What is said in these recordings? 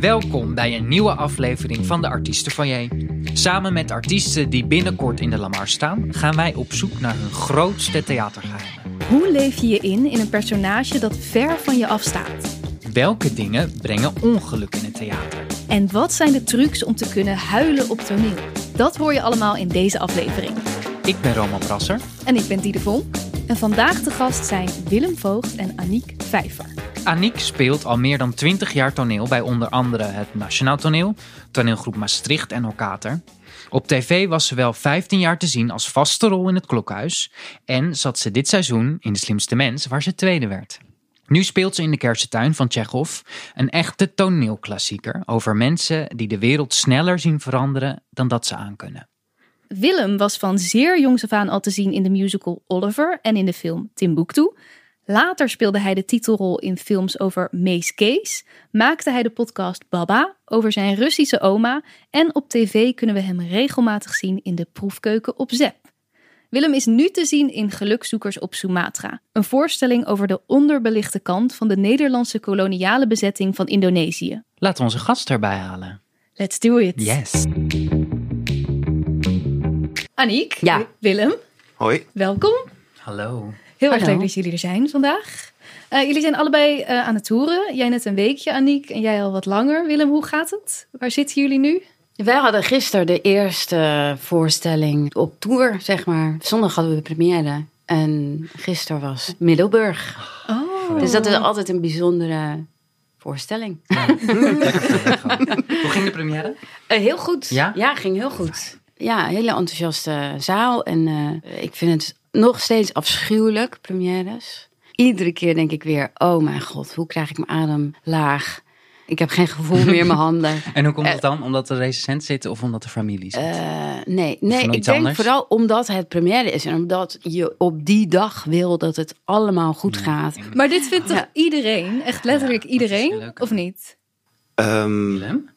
Welkom bij een nieuwe aflevering van de Artiesten van J. Samen met artiesten die binnenkort in de Lamar staan, gaan wij op zoek naar hun grootste theatergeheimen. Hoe leef je je in in een personage dat ver van je afstaat? Welke dingen brengen ongeluk in het theater? En wat zijn de trucs om te kunnen huilen op toneel? Dat hoor je allemaal in deze aflevering. Ik ben Roman Brasser. En ik ben Diede Vonk. En vandaag de gast zijn Willem Voogd en Aniek Vijver. Aniek speelt al meer dan 20 jaar toneel bij onder andere het Nationaal Toneel, toneelgroep Maastricht en Orkater. Op tv was ze wel 15 jaar te zien als vaste rol in het Klokhuis en zat ze dit seizoen in De Slimste Mens, waar ze tweede werd. Nu speelt ze in de Kersentuin van Tsjechov, een echte toneelklassieker over mensen die de wereld sneller zien veranderen dan dat ze aankunnen. Willem was van zeer jongs af aan al te zien in de musical Oliver en in de film Timbuktu. Later speelde hij de titelrol in films over Mees Kees, maakte hij de podcast Baba over zijn Russische oma en op tv kunnen we hem regelmatig zien in de proefkeuken op Zep. Willem is nu te zien in Gelukzoekers op Sumatra, een voorstelling over de onderbelichte kant van de Nederlandse koloniale bezetting van Indonesië. Laten we onze gast erbij halen. Let's do it. Yes. Aniek, Ja. Willem, Hoi. welkom. Hallo. Heel erg leuk dat jullie er zijn vandaag. Eh, jullie zijn allebei eh, aan het toeren. Jij net een weekje, Aniek, en jij al wat langer. Willem, hoe gaat het? Waar zitten jullie nu? Wij hadden gisteren de eerste voorstelling op tour, zeg maar. Zondag hadden we de première. En gisteren was Middelburg. Oh. Dus dat is altijd een bijzondere voorstelling. Hoe ging de première? Eh, heel goed. Ja? ging heel goed. Ja, een hele enthousiaste zaal. En eh, ik vind het nog steeds afschuwelijk, premières. Iedere keer denk ik weer, oh mijn god, hoe krijg ik mijn adem laag? Ik heb geen gevoel meer in mijn handen. En hoe komt het dan? Omdat er recensent zitten of omdat de familie zit? Eh, nee, nee ik denk anders? vooral omdat het première is en omdat je op die dag wil dat het allemaal goed gaat. Maar dit vindt toch Ja. iedereen? Echt letterlijk Ja, dat iedereen? Of niet? Ehm, Willem?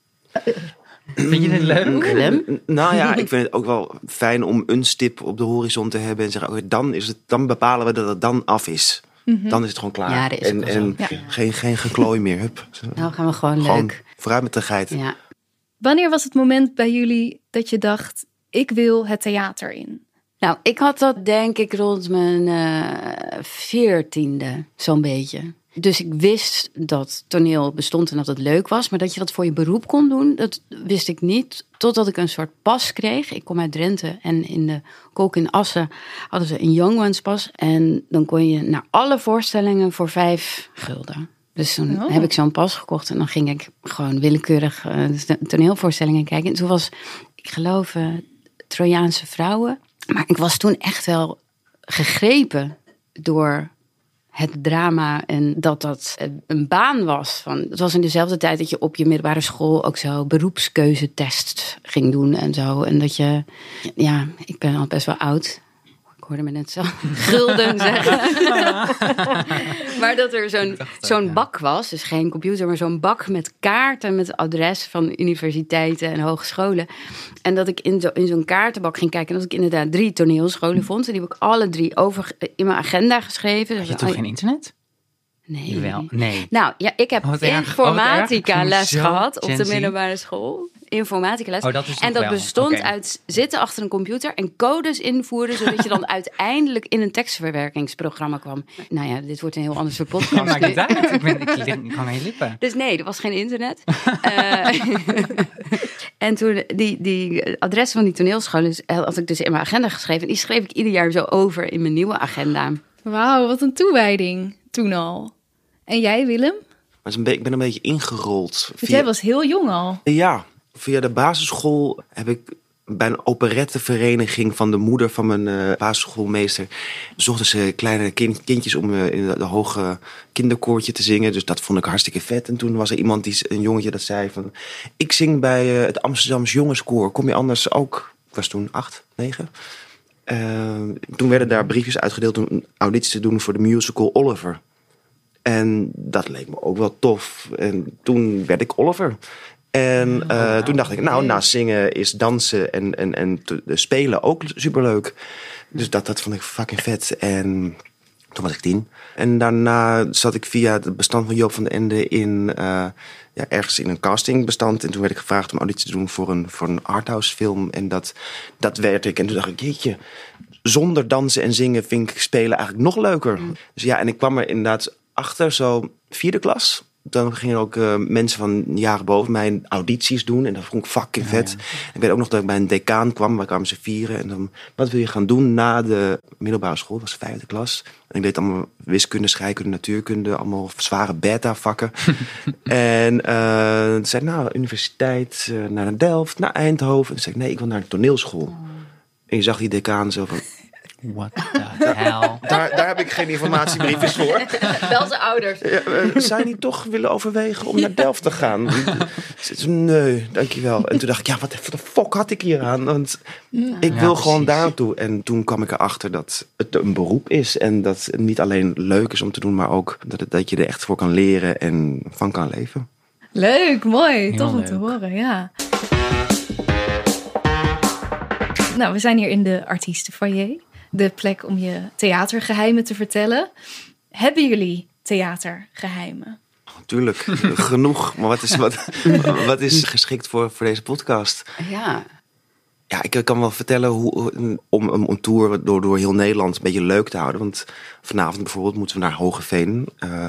Vind je dit leuk? Nou ja, ik vind het ook wel fijn om een stip op de horizon te hebben en zeggen, oké, dan, is het, dan bepalen we dat het dan af is. Dan is het gewoon klaar. Ja, dat is en en. Ja. geen, geen geklooi meer. Hup. Nou gaan we gewoon, Gewoon leuk. vooruit met de geit. Ja. Wanneer was het moment bij jullie dat je dacht, ik wil het theater in? Nou, ik had dat denk ik rond mijn eh, veertiende, zo'n beetje. Dus ik wist dat toneel bestond en dat het leuk was. Maar dat je dat voor je beroep kon doen, dat wist ik niet. Totdat ik een soort pas kreeg. Ik kom uit Drenthe en in de Kolk in Assen hadden ze een Young Ones pas. En dan kon je naar alle voorstellingen voor vijf gulden. Dus toen Oh. heb ik zo'n pas gekocht en dan ging ik gewoon willekeurig eh, toneelvoorstellingen kijken. En toen was, ik geloof, eh, Trojaanse vrouwen. Maar ik was toen echt wel gegrepen door het drama en dat dat een baan was. Van, het was in dezelfde tijd dat je op je middelbare school ook zo beroepskeuzetests ging doen en zo. En dat je, ja, ik ben al best wel oud. Ik hoorde me net zo gulden zeggen. maar dat er zo'n zo'n bak was, dus geen computer, maar zo'n bak met kaarten met adres van universiteiten en hogescholen. En dat ik in, zo, in zo'n kaartenbak ging kijken en dat ik inderdaad drie toneelscholen vond. En die heb ik alle drie over in mijn agenda geschreven. Had je Dus, toen oh, geen internet? Nee. Wel. Nee. Nou ja, ik heb Oh, wat informatica Oh, erg. les gehad op de middelbare school. Informatica les. Oh, dat is en dat wel. bestond uit zitten achter een computer en codes invoeren, zodat je dan uiteindelijk in een tekstverwerkingsprogramma kwam. Nou ja, dit wordt een heel ander soort podcast. Maakt niet uit. Ik, ben, ik, je lippen. Dus nee, er was geen internet. Eh, en toen die, die adres van die toneelscholen eh, had ik dus in mijn agenda geschreven. En die schreef ik ieder jaar zo over in mijn nieuwe agenda. Wauw, wat een toewijding toen al. En jij, Willem? Maar ik ben een beetje ingerold. Via, jij was heel jong al. Ja, via de basisschool heb ik bij een operettevereniging van de moeder van mijn eh, basisschoolmeester. zochten ze kleine kind- kindjes om eh, in de, de hoge kinderkoortje te zingen. Dus dat vond ik hartstikke vet. En toen was er iemand, die, een jongetje, dat zei van... Ik zing bij eh, het Amsterdamse Jongenskoor. Kom je anders ook? Ik was toen acht, negen. Eh, toen werden daar briefjes uitgedeeld om een auditie te doen voor de musical Oliver. En dat leek me ook wel tof. En toen werd ik Oliver. En eh, toen dacht ik, nou, naast zingen is dansen en, en, en te- spelen ook superleuk. Dus dat, dat vond ik fucking vet. En Toen was ik tien. En daarna zat ik via het bestand van Joop van den Ende in, eh, ja, ergens in een castingbestand. En toen werd ik gevraagd om auditie te doen voor een, voor een arthouse film. En dat, dat werd ik. En toen dacht ik, jeetje, zonder dansen en zingen vind ik spelen eigenlijk nog leuker. Dus ja, en ik kwam er inderdaad achter, zo vierde klas. Dan gingen ook eh, mensen van jaren boven mij audities doen. En dat vond ik fucking vet. Ik weet ook nog dat ik bij een decaan kwam. Waar kwamen ze vieren. En dan, wat wil je gaan doen na de middelbare school? Dat was vijfde klas. En ik deed allemaal wiskunde, scheikunde, natuurkunde. Allemaal zware beta-vakken. en eh toen zei ik, nou, universiteit, eh, naar Delft, naar Eindhoven. En toen zei ik, nee, ik wil naar de toneelschool. En je zag die decaan zo van... What the hell? Daar, daar heb ik geen informatiebriefjes voor. Wel zijn ouders. Ja, eh, je niet toch willen overwegen om naar Delft te gaan? Ze zei, nee, dankjewel. En toen dacht ik, ja, wat de fuck had ik hier aan? Want ik Ja, wil gewoon precies. daar naartoe. En toen kwam ik erachter dat het een beroep is. En dat het niet alleen leuk is om te doen, maar ook dat, het, dat je er echt voor kan leren en van kan leven. Leuk, mooi. Tof om te horen, ja. Nou, we zijn hier in de artiestenfoyer. De plek om je theatergeheimen te vertellen. Hebben jullie theatergeheimen? Natuurlijk, genoeg. Maar wat is, wat, wat is geschikt voor, voor deze podcast? Ja. Ja, ik kan wel vertellen hoe, om, om een tour door, door heel Nederland een beetje leuk te houden. Want vanavond bijvoorbeeld moeten we naar Hogeveen. Eh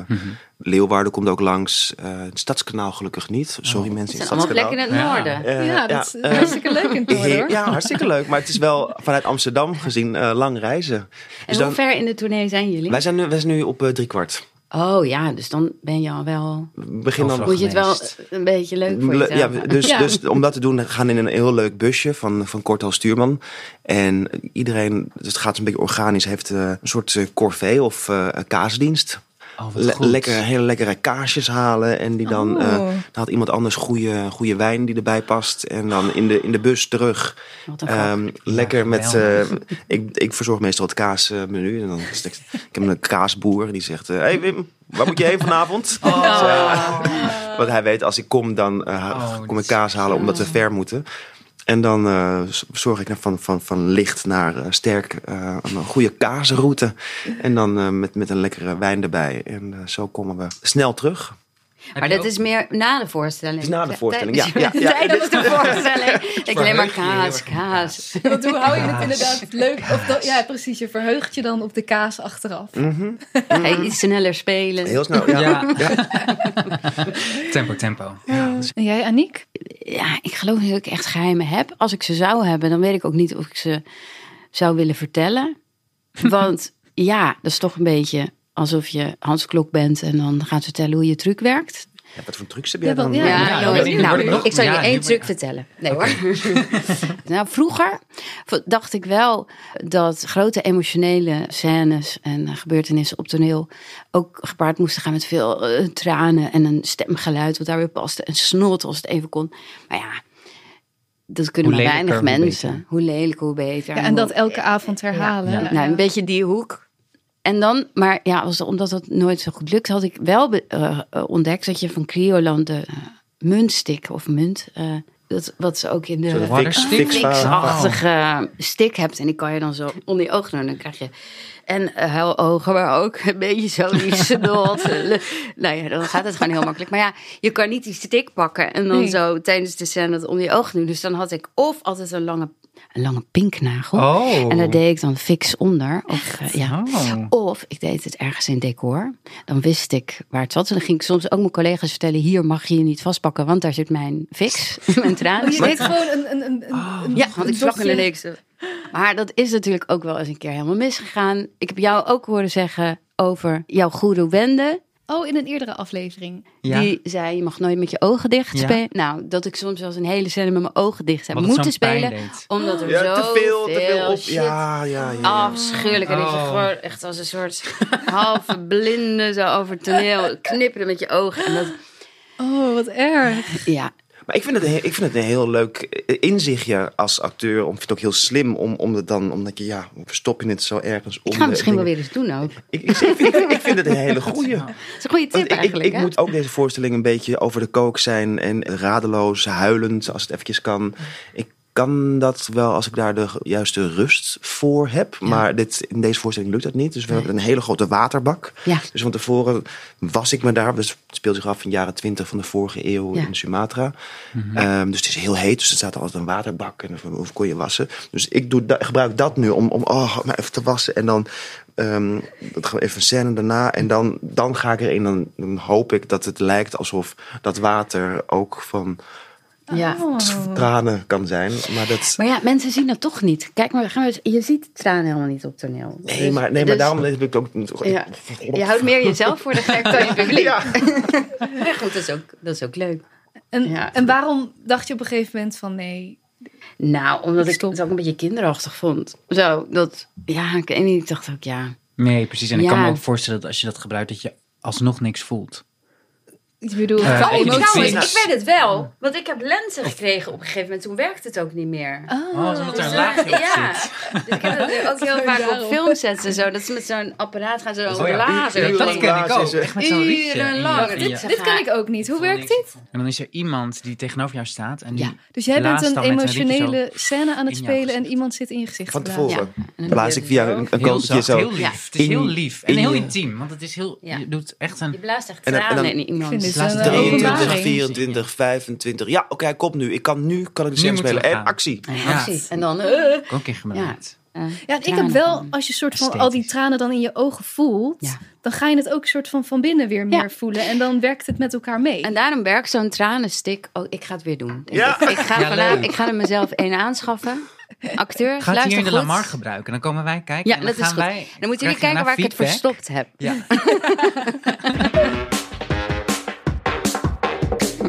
Leeuwarden komt ook langs. Eh, het Stadskanaal gelukkig niet. Sorry Het mensen in het allemaal plekken in Stadskanaal. het noorden. Eh, ja, dat is hartstikke leuk in noorden, hoor. Ja, hartstikke leuk. Maar het is wel vanuit Amsterdam gezien eh, lang reizen. En Dus hoe dan, ver in de tournee zijn jullie? wij, zijn nu, wij zijn nu op drie kwart. Oh ja, dus dan ben je al wel... We beginnen dan Moet je het wel een beetje leuk voor jezelf ja, dus, Ja. dus om dat te doen, gaan we in een heel leuk busje van, van Kortal Stuurman. En iedereen, dus het gaat een beetje organisch, heeft eh, een soort eh, corvée of eh, kaasdienst. Oh, Le- lekker, hele lekkere kaasjes halen. En die dan, Oh. eh, dan had iemand anders goede, goede wijn die erbij past. En dan in de, in de bus terug. Ehm, lekker Ja, met. eh, ik, ik verzorg meestal het kaasmenu. En dan het- ik heb een kaasboer die zegt: Hé hey Wim, waar moet je heen vanavond? Oh. Dus, eh, want hij weet als ik kom, dan eh, Oh, kom ik kaas halen omdat we ver moeten. En dan eh, zorg ik van, van, van licht naar eh, sterk eh, een goede kaasroute. En dan met, met een lekkere wijn erbij. En zo komen we snel terug. Maar dat is meer na de voorstelling. Het is na de voorstelling, ja, ja, ja. Tijdens de voorstelling. denk ik alleen maar kaas, kaas. Want hoe hou je het inderdaad leuk? Of dat, ja, precies. Je verheugt je dan op de kaas achteraf. Hey, iets sneller spelen. Heel snel, ja. Ja. tempo, tempo. Dat En jij, Aniek? Ja, ik geloof niet dat ik echt geheimen heb. Als ik ze zou hebben, dan weet ik ook niet of ik ze zou willen vertellen. Want ja, dat is toch een beetje alsof je Hans Klok bent en dan gaat vertellen hoe je truc werkt. Ja, wat voor trucs heb jij dan? ja, Ja, ik- nou, ik zal je één truc vertellen. Nee hoor. nou, vroeger dacht ik wel dat grote emotionele scènes en gebeurtenissen op toneel ook gepaard moesten gaan met veel eh, tranen en een stemgeluid wat daar weer paste en snot als het even kon. Maar ja, dat kunnen Hoe maar weinig hoe mensen. Hoe lelijker, hoe beter. Ja, en dat elke avond herhalen. Ja. Nou, een beetje die hoek. En dan, maar ja, was, omdat dat nooit zo goed lukt, had ik wel be- eh, eh, ontdekt dat je van Crioland de eh, muntstick of munt, dat, wat ze ook in de Water fix, stick? hebt. En die kan je dan zo onder je ogen doen. En dan krijg je en uh, huilogen, maar ook een beetje zo die snot. nou ja, dan gaat het gewoon heel makkelijk. Maar ja, je kan niet die stick pakken en dan Nee. zo tijdens de scène dat onder je ogen doen. Dus dan had ik of altijd een lange, een lange pinknagel. Oh. En daar deed ik dan fix onder. Of, eh, ja. Oh. Of ik deed het ergens in decor. Dan wist ik waar het zat. En dan ging ik soms ook mijn collega's vertellen: hier mag je je niet vastpakken, want daar zit mijn fix. mijn tranen. Oh, je deed gewoon een, een, een, een, een Ja, want ik vlak in de niks. Maar dat is natuurlijk ook wel eens een keer helemaal misgegaan. Ik heb jou ook horen zeggen over jouw goede wende. Oh, in een eerdere aflevering. Ja. Die zei, je mag nooit met je ogen dicht Ja. spelen. Nou, dat ik soms wel eens een hele scène met mijn ogen dicht heb moeten spelen. deed. Omdat er Ja, zo te veel, te veel op. shit Ja, ja, ja. Afschuwelijk. En dat je Oh. gewoon echt als een soort halve blinde zo over het toneel knipperen met je ogen. En dat, Oh, wat erg. ja, Maar ik vind, het, een- ik vind het een heel leuk eh, inzichtje als acteur. Ik vind het ook heel slim om, om het dan, omdat je, ja, verstop je het zo ergens om. ik ga misschien wel weer eens doen ook. Ik, ik, ik, vind, ik vind het een hele is een goede tip ik, ik, eigenlijk. ik hè? moet ook deze voorstelling een beetje over de kook zijn en radeloos, huilend als het eventjes kan. Ik kan dat wel als ik daar de juiste rust voor heb. Maar dit, in deze voorstelling lukt dat niet. Dus we hebben een hele grote waterbak. Ja. Dus van tevoren was ik me daar. Dus het speelt zich af in de jaren twintig van de vorige eeuw Ja. in Sumatra. Ehm, dus het is heel heet. Dus er staat altijd een waterbak. En of, kon je wassen. Dus ik doe, da- gebruik dat nu om, om oh, maar even te wassen. En dan we even een scène daarna. En dan, dan ga ik erin. Dan, dan hoop ik dat het lijkt alsof dat water ook van Ja. Oh. tranen kan zijn. Maar dat... Maar ja, mensen zien dat toch niet. Kijk maar, gaan we eens- je ziet de tranen helemaal niet op toneel. Nee, Dus- maar, nee, maar dus- daarom heb ik ook... Ja. Je houdt meer jezelf voor de gek dan je publiek. Ja. Ja, goed, dat is ook, dat is ook leuk. En, Ja. en waarom dacht je op een gegeven moment van nee, Nou, omdat ik Stop. het ook een beetje kinderachtig vond. Zo, dat, ja, ik niet, ik dacht ook, ja. Nee, precies. En ik kan me ook voorstellen dat als je dat gebruikt, dat je alsnog niks voelt. Ik bedoel, Eh, qua ik- ik weet het wel. Want ik heb lenzen gekregen op een gegeven moment. Toen werkte het ook niet meer. Oh, omdat er een Dus, laagje op ja, dus ik heb dat ook heel vaak je op filmsets en zo. Dat ze met zo'n apparaat gaan zo over Oh ja, lazen. Dat ken ik ook. is. Echt met zo'n. Urenlang. je- Dit- je- Dit ken ik ook niet. Hoe werkt dit? En dan is er iemand die tegenover jou staat. En die Ja. Dus jij bent een emotionele scène aan het spelen en iemand zit in je gezicht Van te blazen. tevoren. Ja. En dan Blaas ik je via een, kogeltje zo. heel lief. Het is heel lief. En heel je- intiem. Want het is heel... Je doet echt Je een... blaast echt En dan- en dan- tranen in iemand. Vind dit Laat een het erin. 23, openbaring. 24, 25. Ja, oké, kom nu. Ik kan nu kan ik de we spelen. En gaan. actie. Ja. actie. En dan... eh, Ook gemaakt. eh, Ja, ik heb wel, als je soort van al die tranen dan in je ogen voelt, Ja. dan ga je het ook soort van van binnen weer meer Ja. voelen. En dan werkt het met elkaar mee. En daarom werkt zo'n tranenstick. Oh, ik ga het weer doen. Ja. Ik, ik ga, vanavond- ik ga er mezelf één aanschaffen. Acteur, Ga het luister hier in de goed. Lamar gebruiken. Dan komen wij kijken. Ja, en dan dat is gaan goed. Wij, Dan moeten jullie kijken waar ik het verstopt heb. Ja.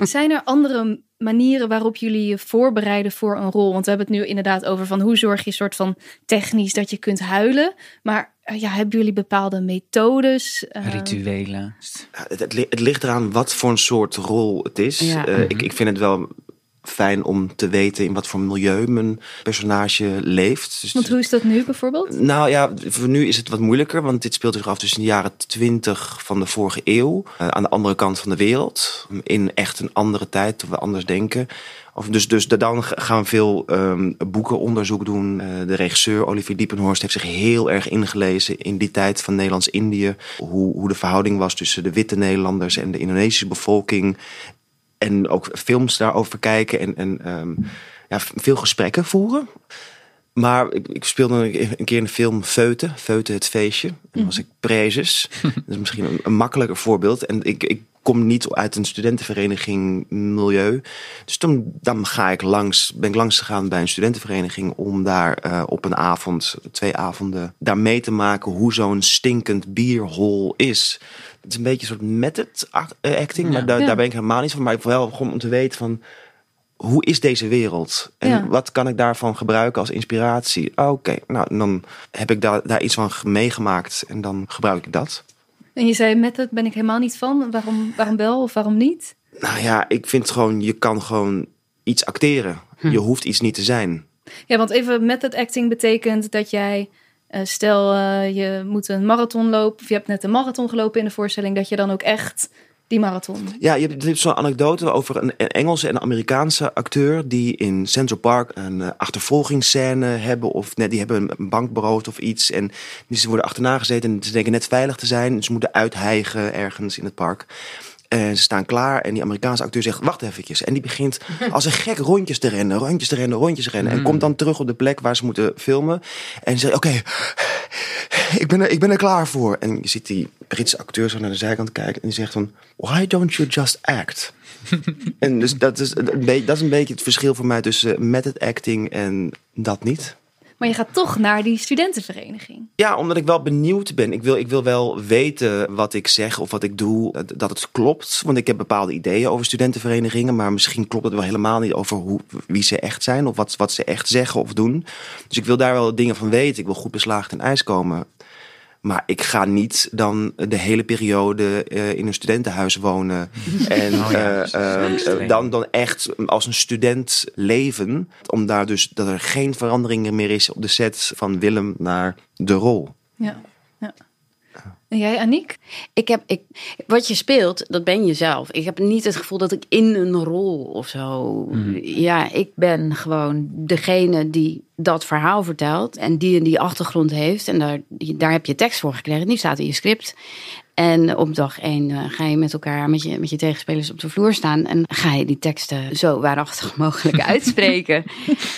Zijn er andere manieren waarop jullie je voorbereiden voor een rol? Want we hebben het nu inderdaad over van hoe zorg je soort van technisch dat je kunt huilen. Maar eh, ja, hebben jullie bepaalde methodes? Eh, Rituelen. Ja, Het, het, het ligt eraan wat voor een soort rol het is. Ja. Eh, ik, ik vind het wel fijn om te weten in wat voor milieu mijn personage leeft. Dus Want hoe is dat nu bijvoorbeeld? Nou ja, voor nu is het wat moeilijker, want dit speelt zich af tussen de jaren 20 van de vorige eeuw. eh, aan de andere kant van de wereld. In echt een andere tijd, toen we anders denken. Of dus, dus da- dan gaan we veel ehm, boekenonderzoek doen. Eh, de regisseur Olivier Diepenhorst heeft zich heel erg ingelezen in die tijd van Nederlands-Indië. Hoe, hoe de verhouding was tussen de witte Nederlanders en de Indonesische bevolking. En ook films daarover kijken en, en ehm, ja, veel gesprekken voeren. Maar ik, ik speelde een, een keer in de film Feute, Feute het feestje. En dan was ik prezes. dat is misschien een, een makkelijker voorbeeld. En ik, ik kom niet uit een studentenvereniging milieu. Dus toen dan ga ik langs, ben ik langs gegaan bij een studentenvereniging om daar eh, op een avond, twee avonden, daar mee te maken hoe zo'n stinkend bierhol is. Het is een beetje een soort method eh, acting, maar daar, ben ik helemaal niet van. Maar wel gewoon om te weten van hoe is deze wereld? En Ja. wat kan ik daarvan gebruiken als inspiratie? Ah, Oké, nou dan heb ik daar, daar iets van meegemaakt en dan gebruik ik dat. En je zei met ben ik helemaal niet van. Waarom, waarom wel of waarom niet? Nou ja, ik vind gewoon, je kan gewoon iets acteren. Je hoeft iets niet te zijn. Ja, want even method acting betekent dat jij, stel eh, je moet een marathon lopen, of je hebt net een marathon gelopen in de voorstelling, dat je dan ook echt die marathon. Ja, je hebt, zo'n anekdote over een, Engelse en Amerikaanse acteur die in Central Park een eh, achtervolgingsscène hebben of net die hebben een bank beroofd of iets en die ze worden achterna gezeten en ze denken net veilig te zijn, ze moeten uithijgen ergens in het park. En ze staan klaar en die Amerikaanse acteur zegt, wacht eventjes. En die begint als een gek rondjes te rennen, rondjes te rennen, rondjes te rennen. En komt dan terug op de plek waar ze moeten filmen. En zegt, oké, ik, ben er, ik ben er klaar voor. En je ziet die Britse acteur zo naar de zijkant kijken. En die zegt dan, why don't you just act? en dus dat is, een beetje, dat is een beetje het verschil voor mij tussen method acting en dat niet. Maar je gaat toch naar die studentenvereniging. Ja, omdat ik wel benieuwd ben. Ik wil, ik wil wel weten wat ik zeg of wat ik doe, dat- het klopt. Want ik heb bepaalde ideeën over studentenverenigingen, maar misschien klopt het wel helemaal niet over hoe, wie ze echt zijn of wat, wat ze echt zeggen of doen. Dus ik wil daar wel dingen van weten. Ik wil goed beslaagd in ijs komen. Maar ik ga niet dan de hele periode eh, in een studentenhuis wonen. En Oh ja, eh, eh, dan, dan echt als een student leven. Om daar dus dat er geen veranderingen meer is op de set van Willem naar de rol. Ja. ja. En jij, Aniek? Ik heb, ik, wat je speelt, dat ben je zelf. Ik heb niet het gevoel dat ik in een rol of zo. Ja, ik ben gewoon degene die dat verhaal vertelt. En die en die achtergrond heeft. En daar, daar heb je tekst voor gekregen. Die staat in je script. En op dag één eh, ga je met elkaar, met je, met je tegenspelers op de vloer staan. En ga je die teksten zo waarachtig mogelijk uitspreken.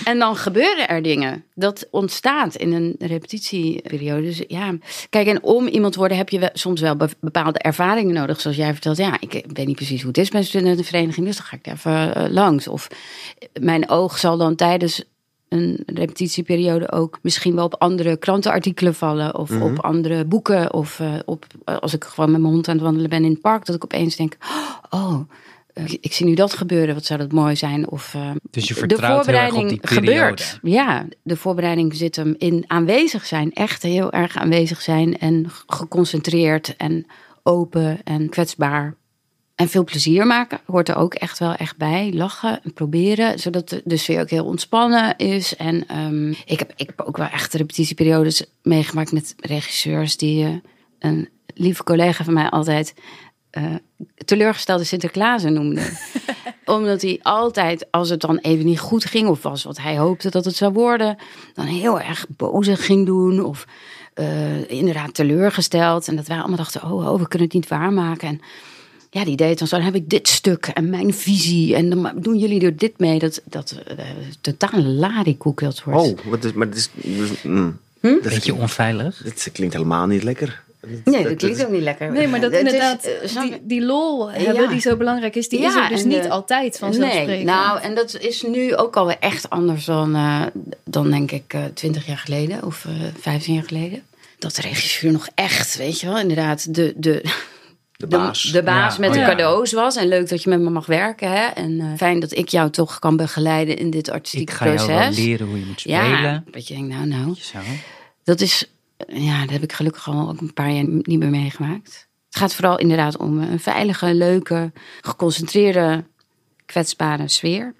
en dan gebeuren er dingen. Dat ontstaat in een repetitieperiode. Dus ja, kijk, en om iemand te worden heb je wel- soms wel be- bepaalde ervaringen nodig. Zoals jij vertelt, ja, ik weet niet precies hoe het is bij een studentenvereniging. Dus dan ga ik even eh, langs. Of mijn oog zal dan tijdens een repetitieperiode ook misschien wel op andere krantenartikelen vallen. Of op andere boeken. Of eh, op, eh, als ik gewoon met mijn hond aan het wandelen ben in het park. Dat ik opeens denk, oh, eh, ik, ik zie nu dat gebeuren. Wat zou dat mooi zijn. Of Dus je de vertrouwt heel erg op voorbereiding die gebeurt. Ja, de voorbereiding zit hem in aanwezig zijn. Echt heel erg aanwezig zijn. En geconcentreerd en open en kwetsbaar. En veel plezier maken hoort er ook echt wel echt bij. Lachen en proberen, zodat de, de sfeer ook heel ontspannen is. En ehm, ik, heb, ik heb ook wel echt repetitieperiodes meegemaakt met regisseurs die... eh, een lieve collega van mij altijd eh, teleurgestelde Sinterklaasen noemde. Omdat hij altijd, als het dan even niet goed ging... of was wat hij hoopte dat het zou worden... dan heel erg bozig ging doen of eh, inderdaad teleurgesteld. En dat wij allemaal dachten, oh, oh, we kunnen het niet waarmaken. En ja, die deed dan zo, dan heb ik dit stuk en mijn visie. En dan doen jullie er dit mee. Dat, dat eh, totaal larikoek dat wordt. Oh, wat is, maar dit is... dus, mm. Hm? Dat Beetje onveilig. Dit klinkt helemaal niet lekker. Nee, dat klinkt ook niet lekker. Nee, maar dat Het is, inderdaad, eh, die, die lol hebben Ja. die zo belangrijk is, die is Ja, er dus niet de- altijd vanzelfsprekend. Nee, nou, en dat is nu ook alweer echt anders dan, eh, dan denk ik eh, twintig jaar geleden of eh 15 jaar geleden. Dat de regisseur nog echt, weet je wel, inderdaad, de, de, De baas. de, de baas Ja, met oh de ja. cadeaus was. En leuk dat je met me mag werken. Hè? En eh, fijn dat ik jou toch kan begeleiden in dit Ik artistieke ga jou wel proces. leren hoe je moet ja, spelen. dat je denkt, nou, nou. Zo. Dat is, ja, dat heb ik gelukkig al ook een paar jaar niet meer meegemaakt. Het gaat vooral inderdaad om een veilige, leuke, geconcentreerde, kwetsbare sfeer.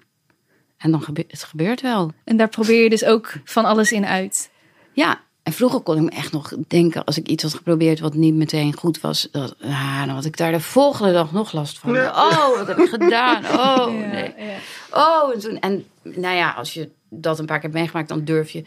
En dan gebeurt het gebeurt wel. En daar probeer je dus ook van alles in uit. Ja, en vroeger kon ik me echt nog denken, als ik iets had geprobeerd wat niet meteen goed was, dat, ah, dan had ik daar de volgende dag nog last van. Oh, wat heb ik gedaan? Oh, nee. Oh, en toen. En nou ja, als je dat een paar keer hebt meegemaakt, dan durf je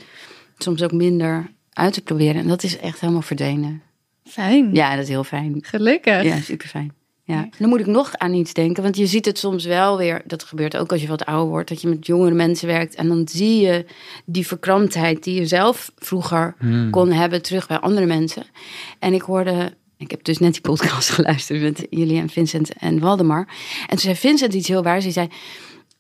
soms ook minder uit te proberen. En dat is echt helemaal verdwenen. Fijn. Ja, dat is heel fijn. Gelukkig. Ja, super fijn. Ja. Dan moet ik nog aan iets denken, want je ziet het soms wel weer. Dat gebeurt ook als je wat ouder wordt, dat je met jongere mensen werkt. En dan zie je die verkramptheid die je zelf vroeger kon hebben terug bij andere mensen. En ik hoorde, ik heb dus net die podcast geluisterd met jullie en Vincent en Waldemar. En toen zei Vincent iets heel waars. Hij zei,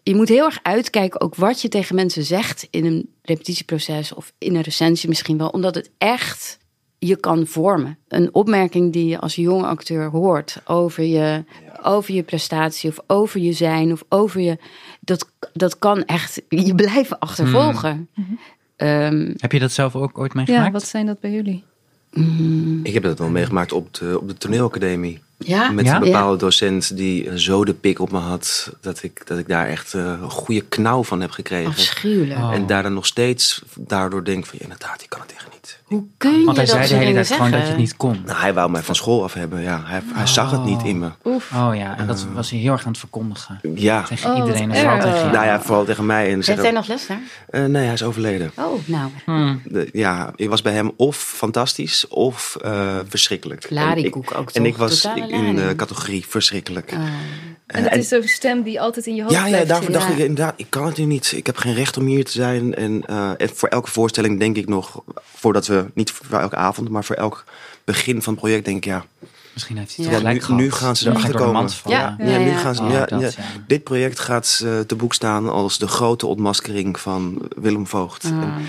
je moet heel erg uitkijken ook wat je tegen mensen zegt in een repetitieproces of in een recensie misschien wel, omdat het echt je kan vormen. Een opmerking die je als jonge acteur hoort over je, over je prestatie of over je zijn of over je. Dat, dat kan echt je blijven achtervolgen. Ehm, Heb je dat zelf ook ooit Ja, meegemaakt? wat zijn dat bij jullie? Ik heb dat wel meegemaakt op de, op de toneelacademie. ja, Met Ja? een bepaalde docent die zo de pik op me had... dat ik, dat ik daar echt eh, een goede knauw van heb gekregen. afschuwelijk. Oh. En daar dan nog steeds daardoor denk van... ja, inderdaad, ik kan het echt niet. Hoe kun je Want hij dat zei de hele tijd gewoon dat je het niet kon. Nou, hij wou mij van school af hebben. Ja, hij, hij zag het niet in me. Oef. Oh ja, en dat was hij heel erg aan het verkondigen. Ja, Tegen Oh, iedereen en vooral tegen jou. nou ja, vooral tegen mij. En Heeft hij nog les daar? Eh, nee, hij is overleden. Oh, nou. Hmm. De- ja, ik was bij hem of fantastisch of eh, verschrikkelijk. Larikoek en ik, ook En toch? ik was Totale in de categorie verschrikkelijk. Ah. En het is zo'n stem die altijd in je hoofd ja, ja, blijft daarvoor zitten. dacht ik inderdaad, ik kan het nu niet. Ik heb geen recht om hier te zijn. En, eh, en voor elke voorstelling denk ik nog, voordat we, niet voor elke avond, maar voor elk begin van het project denk ik, ja, Misschien heeft hij Ja. het gelijk Nu- gehad. nu gaan ze erachter komen. Ja. ja, nu ja. gaan ze, Oh, ja, dat, ja. ja. dit project gaat eh, te boek staan als de grote ontmaskering van Willem Voogd. Ah. En,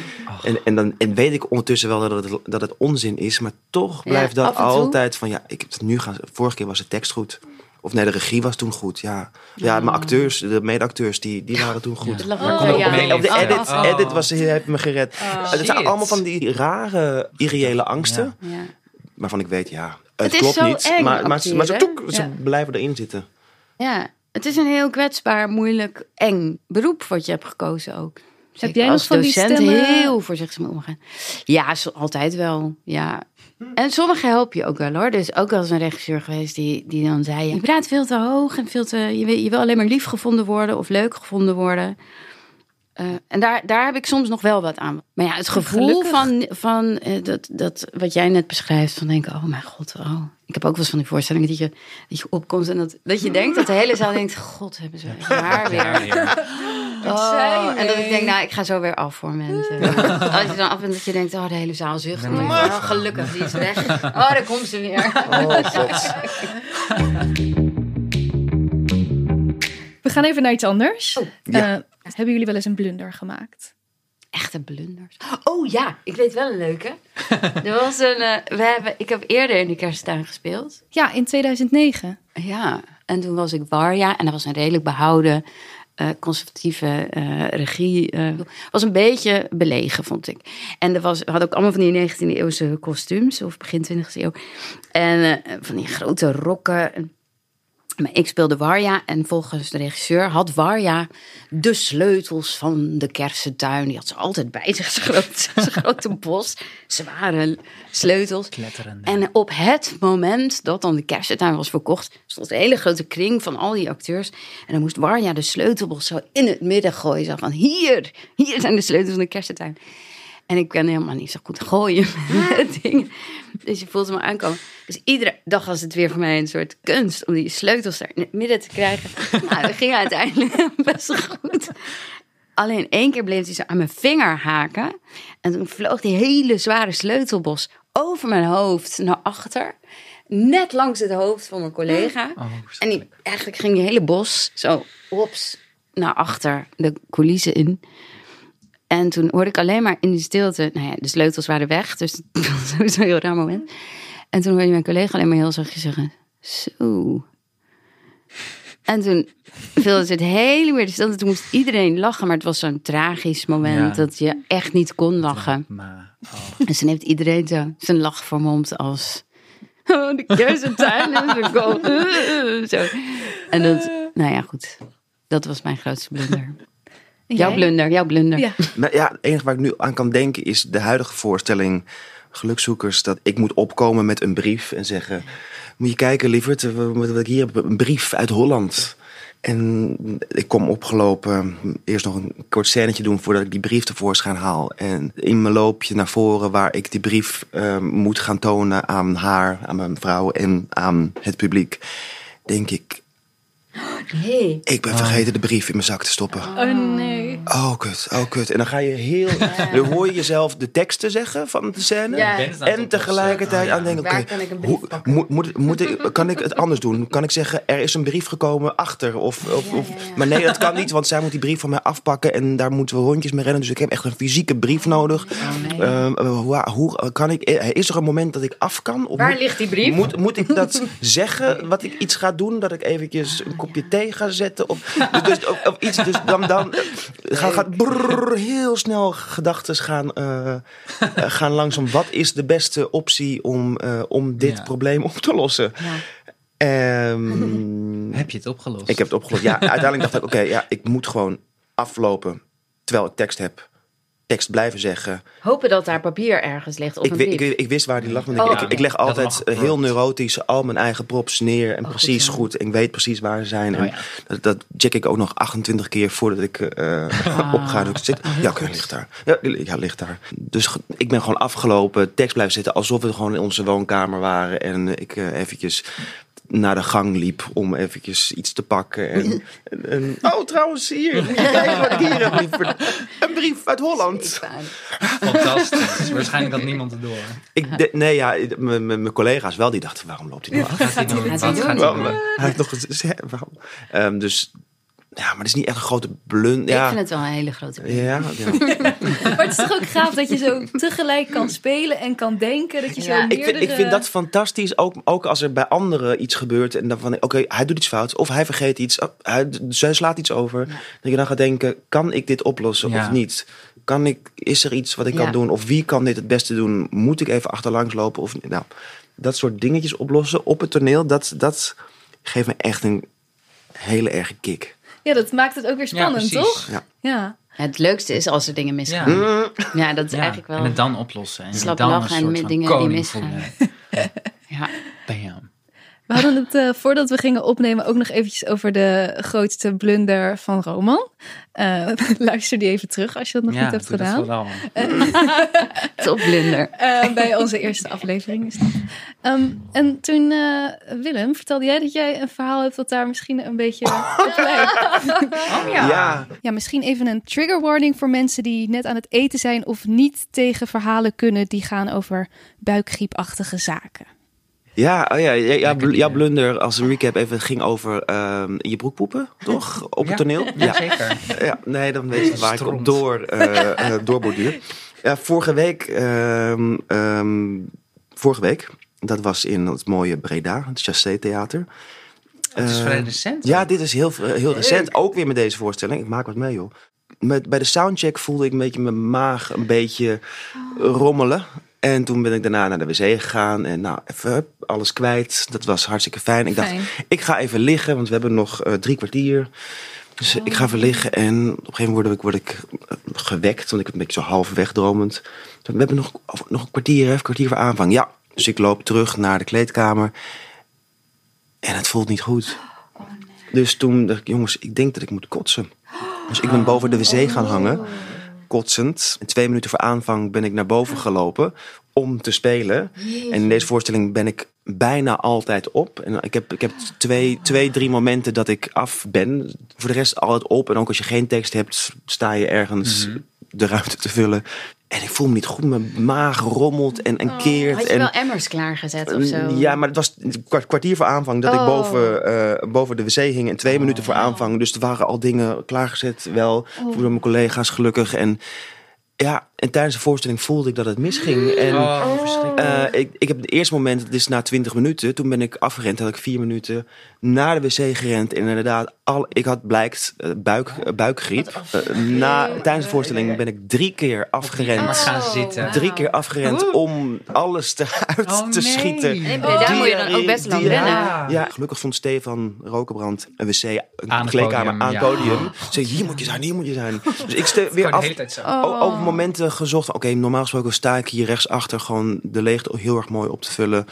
en, en dan en weet ik ondertussen wel dat het, dat het onzin is, maar toch Ja, blijft dat altijd van ja, ik heb het nu gaan. Vorige keer was de tekst goed. Of nee, de regie was toen goed. Ja, ja mijn acteurs, de medeacteurs, die, die waren toen goed. Lag Oh, Op de, ja. op Oh, edit, oh, oh. edit was, heeft me gered. het zijn Shit. allemaal van die rare, irreële angsten. Ja. Waarvan ik weet, ja, het, klopt niet. eng, maar, maar, ze- maar ze, acteren. toek, ze Ja. blijven erin zitten. Ja, het is een heel kwetsbaar, moeilijk, eng beroep wat je hebt gekozen ook. Zeker jij nog als van die docent stemmen- heel voorzichtig mee omgaan. Ja, altijd wel. Ja, En sommige help je ook wel hoor. Dus ook wel eens een regisseur geweest die, die dan zei: Je praat veel te hoog en veel te. Je wil, je wil alleen maar lief gevonden worden of leuk gevonden worden. Uh, en daar, daar heb ik soms nog wel wat aan. Maar ja, het gevoel Gelukkig. van, van uh, dat, dat wat jij net beschrijft, van denken, oh mijn god, oh. Ik heb ook wel eens van die voorstellingen dat je, dat je opkomt en dat, dat je denkt, dat de hele zaal denkt, god, hebben ze haar weer. Oh, en dat ik denk, nou, ik ga zo weer af voor mensen. Als je dan af bent dat je denkt, oh, de hele zaal zucht. Denk je, oh, gelukkig, die is weg. Oh, daar komt ze weer. Oh god. We gaan even naar iets anders. Ja. Eh, hebben jullie wel eens een blunder gemaakt? Echte blunders. Oh ja, ik weet wel een leuke. Er was een, uh, we hebben, ik heb eerder in de kersttuin gespeeld. Ja, in 2009. Ja, en toen was ik Warja en dat was een redelijk behouden uh, conservatieve uh, regie. Uh, was een beetje belegen, vond ik. En er was, we hadden ook allemaal van die 19e eeuwse kostuums, of begin 20e eeuw. En van die grote rokken. Ik speelde Warja en volgens de regisseur had Warja de sleutels van de kersentuin. Die had ze altijd bij zich, zijn grote bos, zware sleutels. Kletterende. En op het moment dat dan de kersentuin was verkocht, stond een hele grote kring van al die acteurs. En dan moest Warja de sleutelbos zo in het midden gooien. Zo van, hier, hier zijn de sleutels van de kersentuin. En ik kan helemaal niet zo goed gooien met dingen. Dus je voelt me aankomen. Dus iedere dag was het weer voor mij een soort kunst om die sleutels daar in het midden te krijgen. nou, dat ging uiteindelijk best goed. Alleen één keer bleef hij zo aan mijn vinger haken. En toen vloog die hele zware sleutelbos over mijn hoofd naar achter. Net langs het hoofd van mijn collega. Oh, en die, eigenlijk ging die hele bos zo ops naar achter de coulissen in. En toen hoorde ik alleen maar in die stilte, nou ja, de sleutels waren weg, dus dat was sowieso een heel raar moment. En toen hoorde mijn collega alleen maar heel zachtjes zeggen, zo. En toen viel het hele weer de stilte. Toen moest iedereen lachen, maar het was zo'n tragisch moment Ja. dat je echt niet kon lachen. Maar, oh. En toen heeft iedereen zo zijn lach vermomd als... Oh, de kersentuin is gekomen. Zo. En dat, nou ja, goed. Dat was mijn grootste blunder. Jouw blunder, jouw blunder. Ja. Maar ja, het enige waar ik nu aan kan denken is de huidige voorstelling Gelukzoekers. Dat ik moet opkomen met een brief en zeggen... Moet je kijken, lieverd, wat ik hier heb, een brief uit Holland. En ik kom opgelopen, eerst nog een kort scènetje doen voordat ik die brief tevoorschijn haal. En in mijn loopje naar voren waar ik die brief eh, moet gaan tonen aan haar, aan mijn vrouw en aan het publiek. Denk ik, Ik ben vergeten de brief in mijn zak te stoppen. Oh nee. Oh, kut, oh, kut. En dan ga je heel... Dan hoor je jezelf de teksten zeggen van de scène. Ja. En tegelijkertijd aan denken, Waar oké, kan ik een brief hoe- pakken? moet, moet, moet ik, kan ik het anders doen? Kan ik zeggen, er is een brief gekomen achter? Of, of, of- maar nee, dat kan niet, want zij moet die brief van mij afpakken... en daar moeten we rondjes mee rennen. Dus ik heb echt een fysieke brief nodig. Oh, nee. Ehm, eh, hoe, hoe kan ik... Is er een moment dat ik af kan? Of Waar moet- ligt die brief? Moet, moet ik dat zeggen, wat ik iets ga doen? Dat ik eventjes een kopje thee ga zetten? Of, dus, of, of iets, dus dan, dan eh, gaat, gaat brrr, heel snel gedachten gaan, eh, gaan langzaam. Wat is de beste optie om, eh, om dit Ja. probleem op te lossen? Ja. Ehm, Heb je het opgelost? ik heb het opgelost. Ja, uiteindelijk dacht ik, oké, ja, ik moet gewoon aflopen terwijl ik tekst heb. Tekst blijven zeggen. Hopen dat daar papier ergens ligt of Ik, een brief. ik, ik wist waar die lag. Want Oh. ik, ik, ik leg altijd heel neurotisch al mijn eigen props neer. En Oh, precies goed, goed, ja. En ik weet precies waar ze zijn. Oh, en ja. dat, dat check ik ook nog 28 keer voordat ik eh Ah. opga. Dus ik zit, Oh, ja, oké, ligt daar. Ja, ja, ligt daar. Dus ik ben gewoon afgelopen. Tekst blijven zitten alsof we gewoon in onze woonkamer waren. En ik eh, eventjes naar de gang liep om eventjes iets te pakken. En, en, en- oh, trouwens, hier. Wat ik hier heb. Een brief uit Holland. Fantastisch. Waarschijnlijk had niemand het door. Ik de- nee, ja, mijn collega's wel, die dachten, waarom loopt hij nou af? Wat gaat hij gaat doen? hij heeft nog waarom? Ehm, dus, ja, maar het is niet echt een grote blund. Ik Ja, vind het wel een hele grote ja, ja. Maar het is toch ook gaaf dat je zo tegelijk kan spelen en kan denken. Dat je zo Ja. Ik, meerdere... vind, ik vind dat fantastisch, ook, ook als er bij anderen iets gebeurt. En dan van, oké, hij doet iets fout. Of hij vergeet iets. oh, hij, zij slaat iets over. Dat je dan gaat denken, kan ik dit oplossen Ja. of niet? Kan ik, is er iets wat ik Ja. kan doen? Of wie kan dit het beste doen? Moet ik even achterlangs lopen? Of, nou, dat soort dingetjes oplossen op het toneel. Dat, dat geeft me echt een hele erge kick. Ja, dat maakt het ook weer spannend, toch? Ja. Ja. Het leukste is als er dingen misgaan. Ja. Ja, dat is Ja, eigenlijk wel... En het dan oplossen. En Slap dan lachen een en soort met van dingen die misgaan. Ja. Bam. We hadden het eh, voordat we gingen opnemen ook nog eventjes over de grootste blunder van Roman. Eh, luister die even terug als je dat nog Ja, niet hebt dat gedaan. vooral. Topblunder. Eh, bij onze eerste aflevering is dat. Ehm, en toen, eh, Willem, vertelde jij dat jij een verhaal hebt dat daar misschien een beetje op lijkt. Oh Ja. Ja, misschien even een trigger warning voor mensen die net aan het eten zijn of niet tegen verhalen kunnen die gaan over buikgriepachtige zaken. Ja, oh ja, ja, ja, bl- blunder als een recap even het ging over ehm, je broek poepen, toch? Op het toneel? Ja, zeker. Ja, nee, dan weet je waar ik op Stront. door, eh eh, doorborduur. Ja, vorige week, ehm, ehm, vorige week, dat was in het mooie Breda, het Chassé Theater. Het is Eh, vrij recent. Ja, dit is heel, heel recent, ook weer met deze voorstelling. Ik maak wat mee, joh. Met, bij de soundcheck voelde ik een beetje mijn maag een beetje rommelen. En toen ben ik daarna naar de wc gegaan en nou, even alles kwijt. Dat was hartstikke fijn. Ik dacht, ik ga even liggen, want we hebben nog eh, drie kwartier. Dus ik ga even liggen en op een gegeven moment word ik, word ik eh, gewekt, want ik ben een beetje zo half wegdromend. We hebben nog, nog een kwartier, hè, een kwartier voor aanvang. Ja, dus ik loop terug naar de kleedkamer en het voelt niet goed. Dus toen dacht ik, jongens, ik denk dat ik moet kotsen. Dus ik ben boven de wc gaan hangen, kotsend. En twee minuten voor aanvang ben ik naar boven gelopen om te spelen. En in deze voorstelling ben ik bijna altijd op. En ik heb, ik heb twee, twee, drie momenten dat ik af ben. Voor de rest altijd op. En ook als je geen tekst hebt, sta je ergens de ruimte te vullen. En ik voel me niet goed. Mijn maag rommelt en, en keert. Had je en, wel emmers klaargezet of zo? ja, maar het was een kwart- kwartier voor aanvang dat ik Oh. boven, eh, boven de wc hing. En twee minuten voor aanvang. Dus er waren al dingen klaargezet. Wel voor mijn collega's gelukkig. En ja, en tijdens de voorstelling voelde ik dat het misging. En Oh, verschrikkelijk. eh, ik, ik heb het eerste moment, het is na 20 minuten, toen ben ik afgerend, had ik vier minuten naar de wc gerend. En inderdaad, al, ik had blijkt eh, buik, eh, buikgriep. Na, tijdens de voorstelling ben ik drie keer Maar afgerend. gaan zitten. Drie keer afgerend om alles eruit Oh, te nee. schieten. Breda moet je dan ook best lang rennen. Ja, gelukkig vond Stefan Rokenbrand een wc, een Aan het kleedkamer podium, aan ja. het podium. Zei, hier moet je zijn, hier moet je zijn. Dus ik ste weer Gewoon de af, hele tijd zo. Momenten gezocht. van, Oké, normaal gesproken sta ik hier rechtsachter gewoon de leegte heel erg mooi op te vullen.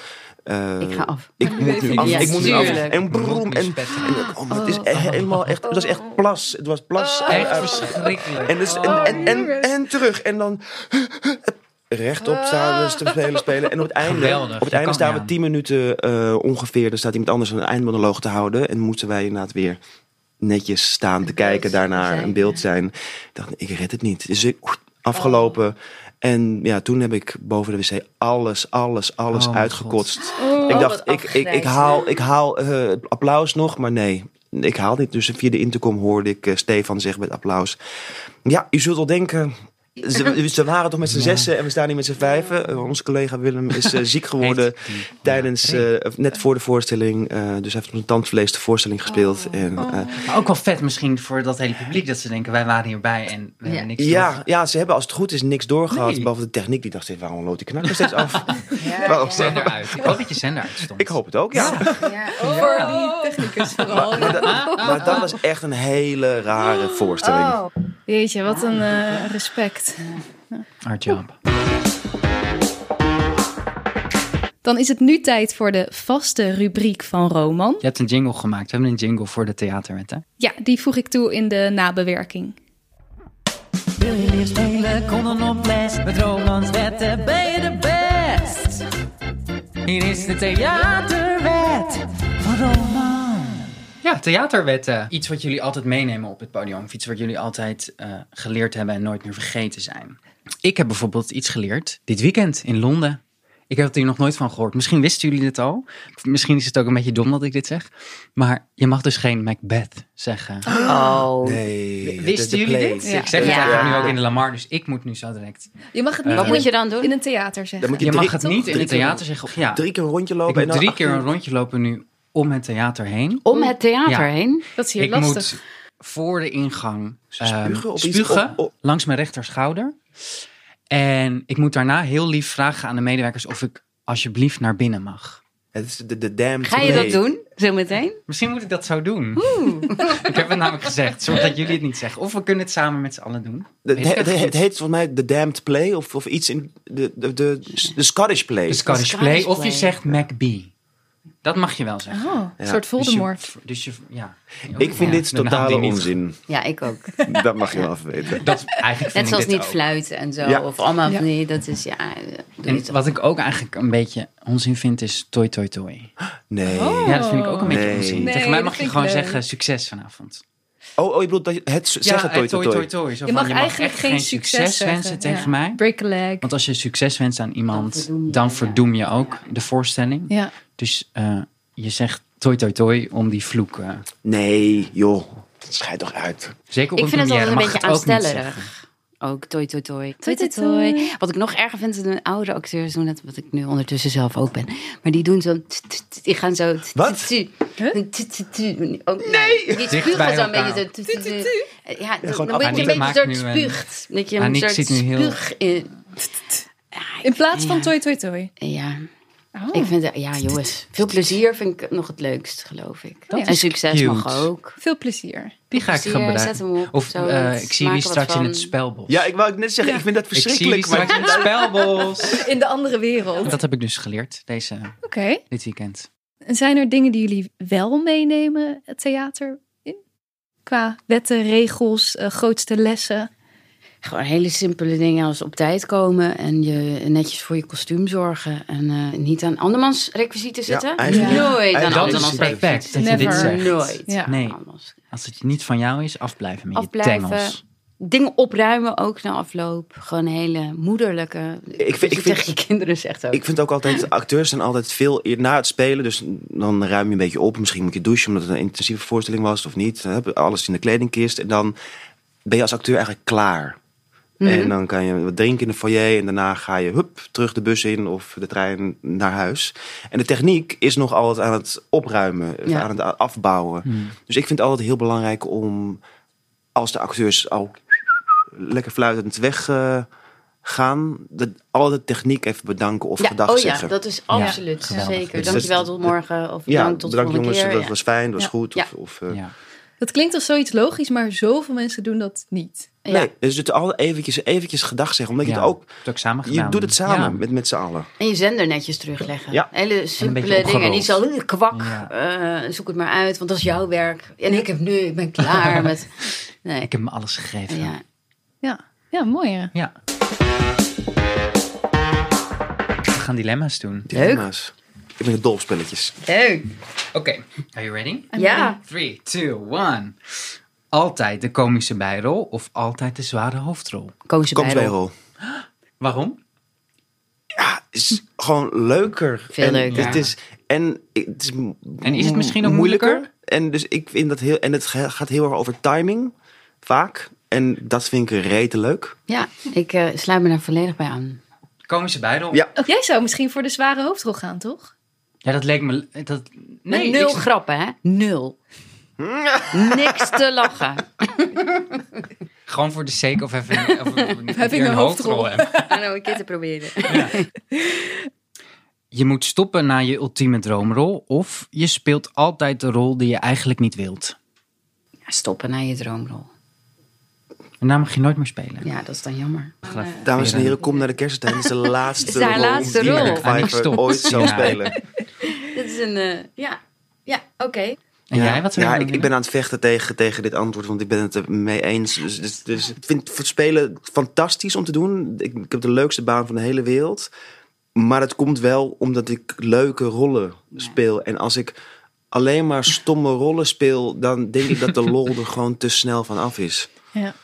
Eh, Ik ga af. Ik moet nu af. Ik moet nu af. En broem. En, en, oh, maar het is e- helemaal echt. Het was echt plas. Het was plas. en, Echt uit- verschrikkelijk. en, dus, en, en, en, en terug. En dan rechtop staan, dus te spelen, spelen. En op het einde, Geweldig, op het einde staan we aan. 10 minuten eh, ongeveer. Er staat iemand anders een eindmonoloog te houden. En moeten wij inderdaad weer netjes staan te kijken, daarnaar zijn, een beeld zijn. Ik dacht, ik red het niet. Dus ik afgelopen. En ja, toen heb ik boven de wc alles, alles, alles Oh, uitgekotst. Oh, ik dacht, wat ik, ik, ik haal, ik haal eh, applaus nog, maar nee. Ik haal dit. Dus via de intercom hoorde ik eh, Stefan zeggen met applaus. Ja, u zult al denken... Ze, ze waren toch met z'n zessen en we staan hier met z'n vijven. Eh, onze collega Willem is eh, ziek geworden tijdens, Ja, eh, net voor de voorstelling. eh, dus hij heeft op een tandvlees de voorstelling gespeeld. En, eh, Maar ook wel vet misschien voor dat hele publiek dat ze denken wij waren hierbij en we Ja. hebben niks ja, door. ja, ze hebben als het goed is niks doorgehad. Nee. Behalve de techniek. Die dacht waarom loopt die knakker steeds af? Ja, Waarom- Zender uit. Ik hoop dat je zender uitstond. Ik hoop het ook, ja. ja. Voor die technicus vooral. Maar, dat, maar dat was echt een hele rare voorstelling. Oh. Jeetje, wat een eh, Hard job. Dan is het nu tijd voor de vaste rubriek van Roman. Je hebt een jingle gemaakt. We hebben een jingle voor de theaterwet, hè? Ja, die voeg ik toe in de nabewerking. Wil je meer spelen? Kom dan op les. Met Romans wetten ben je de best. Hier is de theaterwet van Roman. Ja, theaterwetten. Iets wat jullie altijd meenemen op het podium. Of iets wat jullie altijd eh, geleerd hebben en nooit meer vergeten zijn. Ik heb bijvoorbeeld iets geleerd dit weekend in Londen. Ik heb het hier nog nooit van gehoord. Misschien wisten jullie dit al. Misschien is het ook een beetje dom dat ik dit zeg. Maar je mag dus geen Macbeth zeggen. Oh. Nee. Wisten de- de jullie dit? Ja. Ik zeg het Ja. eigenlijk nu ook in de Lamar, dus ik moet nu zo direct. Je mag het niet Eh, Wat in, moet je een, dan doen? in een theater zeggen. Dan moet je, mag het niet in het keer- theater zeggen. Of, ja, Drie keer een rondje ik lopen. en dan drie keer een rondje lopen nu om het theater heen. Om het theater Ja. heen? Dat is hier ik lastig. moet voor de ingang Spugen ehm, spugen langs mijn rechterschouder. En ik moet daarna heel lief vragen aan de medewerkers of ik alsjeblieft naar binnen mag. Het is de, de damned Ga je dat play. doen, zometeen? Misschien moet ik dat zo doen. ik heb het namelijk gezegd. Zorg dat jullie het niet zeggen. Of we kunnen het samen met z'n allen doen. De- Het, het, heet volgens mij de damned play of, of iets in de, de, de, de Scottish play. De Scottish Scottish Play. Of je Play. zegt MacBee. Dat mag je wel zeggen. Oh, een soort Dus je- Voldemort. Dus je, ja. Ik vind Ja, dit totale onzin. Ja, ik ook. Dat mag je wel even weten. Dat, eigenlijk vind Net zoals niet ook. fluiten en zo. Ja. Of allemaal Ja. van die, dat is ja... En wat ik ook eigenlijk een beetje onzin vind is toi toi toi. Nee. Oh. Ja, dat vind ik ook een beetje Nee. onzin. Nee, Tegen mij mag je gewoon leuk. zeggen succes vanavond. Oh, oh, je bedoelt dat je het zeggen toi toi toi. Je van, mag eigenlijk geen succes, wensen tegen Ja. mij. Break a leg. Want als je succes wenst aan iemand, Dan verdoem je, dan ja. verdoem je ook de voorstelling. Ja. Dus eh, je zegt toi toi toi om die vloek. eh, Nee, joh. Schijt toch uit. zeker op Ik een vind het altijd een beetje aanstellerig. Ook toi toi toi. Toi, Toi toi, toi toi. toi. Wat ik nog erger vind, is dat de oudere acteurs doen dat, wat ik nu ondertussen zelf ook ben. Maar die doen zo, die gaan zo. Wat? Nee! Die spugen bij zo een elkaar. beetje zo. t- Ja, dan word je een beetje een soort spuugt. Dat je een soort zit nu heel- spuug in... In plaats van toi toi toi. Ja, Oh. ik vind, het- ja jongens, veel plezier vind ik nog het leukst, geloof ik. Dat en is succes cute. mag ook. Veel plezier. Die ga ik Plezier, gebruiken. zet hem op, Of zo, eh, ik zie er straks in het spelbos. Ja, ik wou net zeggen, Ja. ik vind dat ik zie jullie verschrikkelijk. straks in het spelbos. In de andere wereld. Dat heb ik dus geleerd deze, Oké. dit weekend. En Zijn er dingen die jullie wel meenemen het theater in? Qua wetten, regels, eh, grootste lessen. Gewoon hele simpele dingen als op tijd komen en je netjes voor je kostuum zorgen. En eh, niet aan andermans requisieten zitten. eigenlijk- Ja. Nooit aan Dat is andermans perfect dat je dit zegt. Nooit. Ja. Nee. Als het niet van jou is, afblijven met Afblijven. je tengels. Dingen opruimen ook na afloop. Gewoon hele moederlijke. Ik ik vind, je vind- tegen je kinderen zegt ook. Ik vind ook altijd, acteurs zijn altijd veel na het spelen. Dus dan ruim je een beetje op. Misschien moet je douchen omdat het een intensieve voorstelling was of niet. Alles in de kledingkist. En dan ben je als acteur eigenlijk klaar. Mhm. En dan kan je wat drinken in de foyer. En daarna ga je hup, terug de bus in of de trein naar huis. En de techniek is nog altijd aan het opruimen. Ja. Aan het afbouwen. Hmm. Dus ik vind het altijd heel belangrijk om... Als de acteurs al lekker fluitend weg gaan... De, al de techniek even bedanken of ja, gedag oh zeggen. ja, dat is absoluut geweldig. zeker. Dus Dankjewel tot morgen. Of Ja, bedankt tot de bedankt volgende jongens, keer. dat Ja. was fijn, dat was Ja. goed. Ja. Of, of, eh, Ja. Dat klinkt als zoiets logisch, maar zoveel mensen doen dat niet. Ja. Nee, dus het al eventjes, eventjes gedag zeggen. Omdat je het ook, Het ook samen je doet het samen Ja. met, met z'n allen. En je zender netjes terugleggen. Ja. Hele beetje simpele dingen. Niet zo "Eh, kwak, Ja. eh, zoek het maar uit, want dat is jouw werk. En ik heb nu, ik ben klaar met... Nee. Ik heb me alles gegeven. Ja. Ja, ja mooi hè? Ja. We gaan dilemma's doen. Dilemma's. Ben dol op spelletjes. Leuk. Oké, are you ready? Ja. 3, 2, 1. Altijd de komische bijrol of altijd de zware hoofdrol? Koos Komt bij rol. Waarom? Ja, is gewoon leuker. Veel en leuker. Het is, en het is En is het misschien ook moeilijker. moeilijker? En dus ik vind dat heel. En het ga- gaat heel erg over timing. Vaak. En dat vind ik rete leuk. Ja, ik eh, sluit me daar volledig bij aan. Komische bijrol? Ja. Jij zou misschien voor de zware hoofdrol gaan, toch? Ja, dat leek me... Dat, Nee, nee, nul ik- grappen, hè? Nul. Niks te lachen. Gewoon voor de sake of even, of, of, een hoofdrol hebben. En nou een keer te proberen. Je moet stoppen na je ultieme droomrol of je speelt altijd de rol die je eigenlijk niet wilt. Stoppen naar je droomrol. En daar mag je nooit meer spelen. Ja, dat is dan jammer. Dames en heren, kom naar de kersttijd. Dit is de laatste rol laatste die rol. Mark Pfeiffer ooit zal Ja. spelen. Dit is een... eh, ja, ja oké. En jij, wat zou ja, je ik, ben aan het vechten tegen, tegen dit antwoord, want ik ben het er mee eens. Dus, dus, dus ik vind het spelen fantastisch om te doen. Ik, ik heb de leukste baan van de hele wereld. Maar het komt wel omdat ik leuke rollen speel. En als ik alleen maar stomme rollen speel, dan denk ik dat de lol er gewoon te snel van af is. Ja.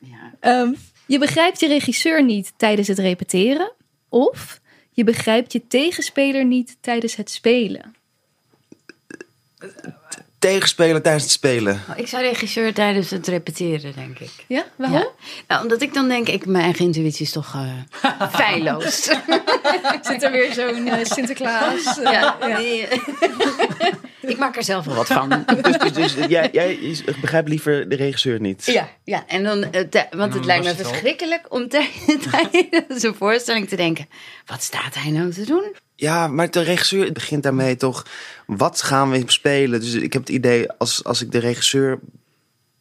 Ja. Ehm, je begrijpt je regisseur niet tijdens het repeteren. Of je begrijpt je tegenspeler niet tijdens het spelen. Tegenspelen tijdens het spelen. Oh, Ik zou regisseur tijdens het repeteren, denk ik. Ja, waarom? Ja. Nou, omdat ik dan denk, ik, mijn eigen intuïtie is toch eh feilloos. Zit er weer zo'n eh, Sinterklaas? eh, ja, nee, ik maak er zelf wel wat van. Dus, dus, dus jij, jij begrijpt liever de regisseur niet. Ja, ja. En dan, eh, te- want het lijkt me verschrikkelijk om tij- tijdens een voorstelling te denken: wat staat hij nou te doen? Ja, maar de regisseur begint daarmee toch. Wat gaan we spelen? Dus ik heb het idee, als, als ik de regisseur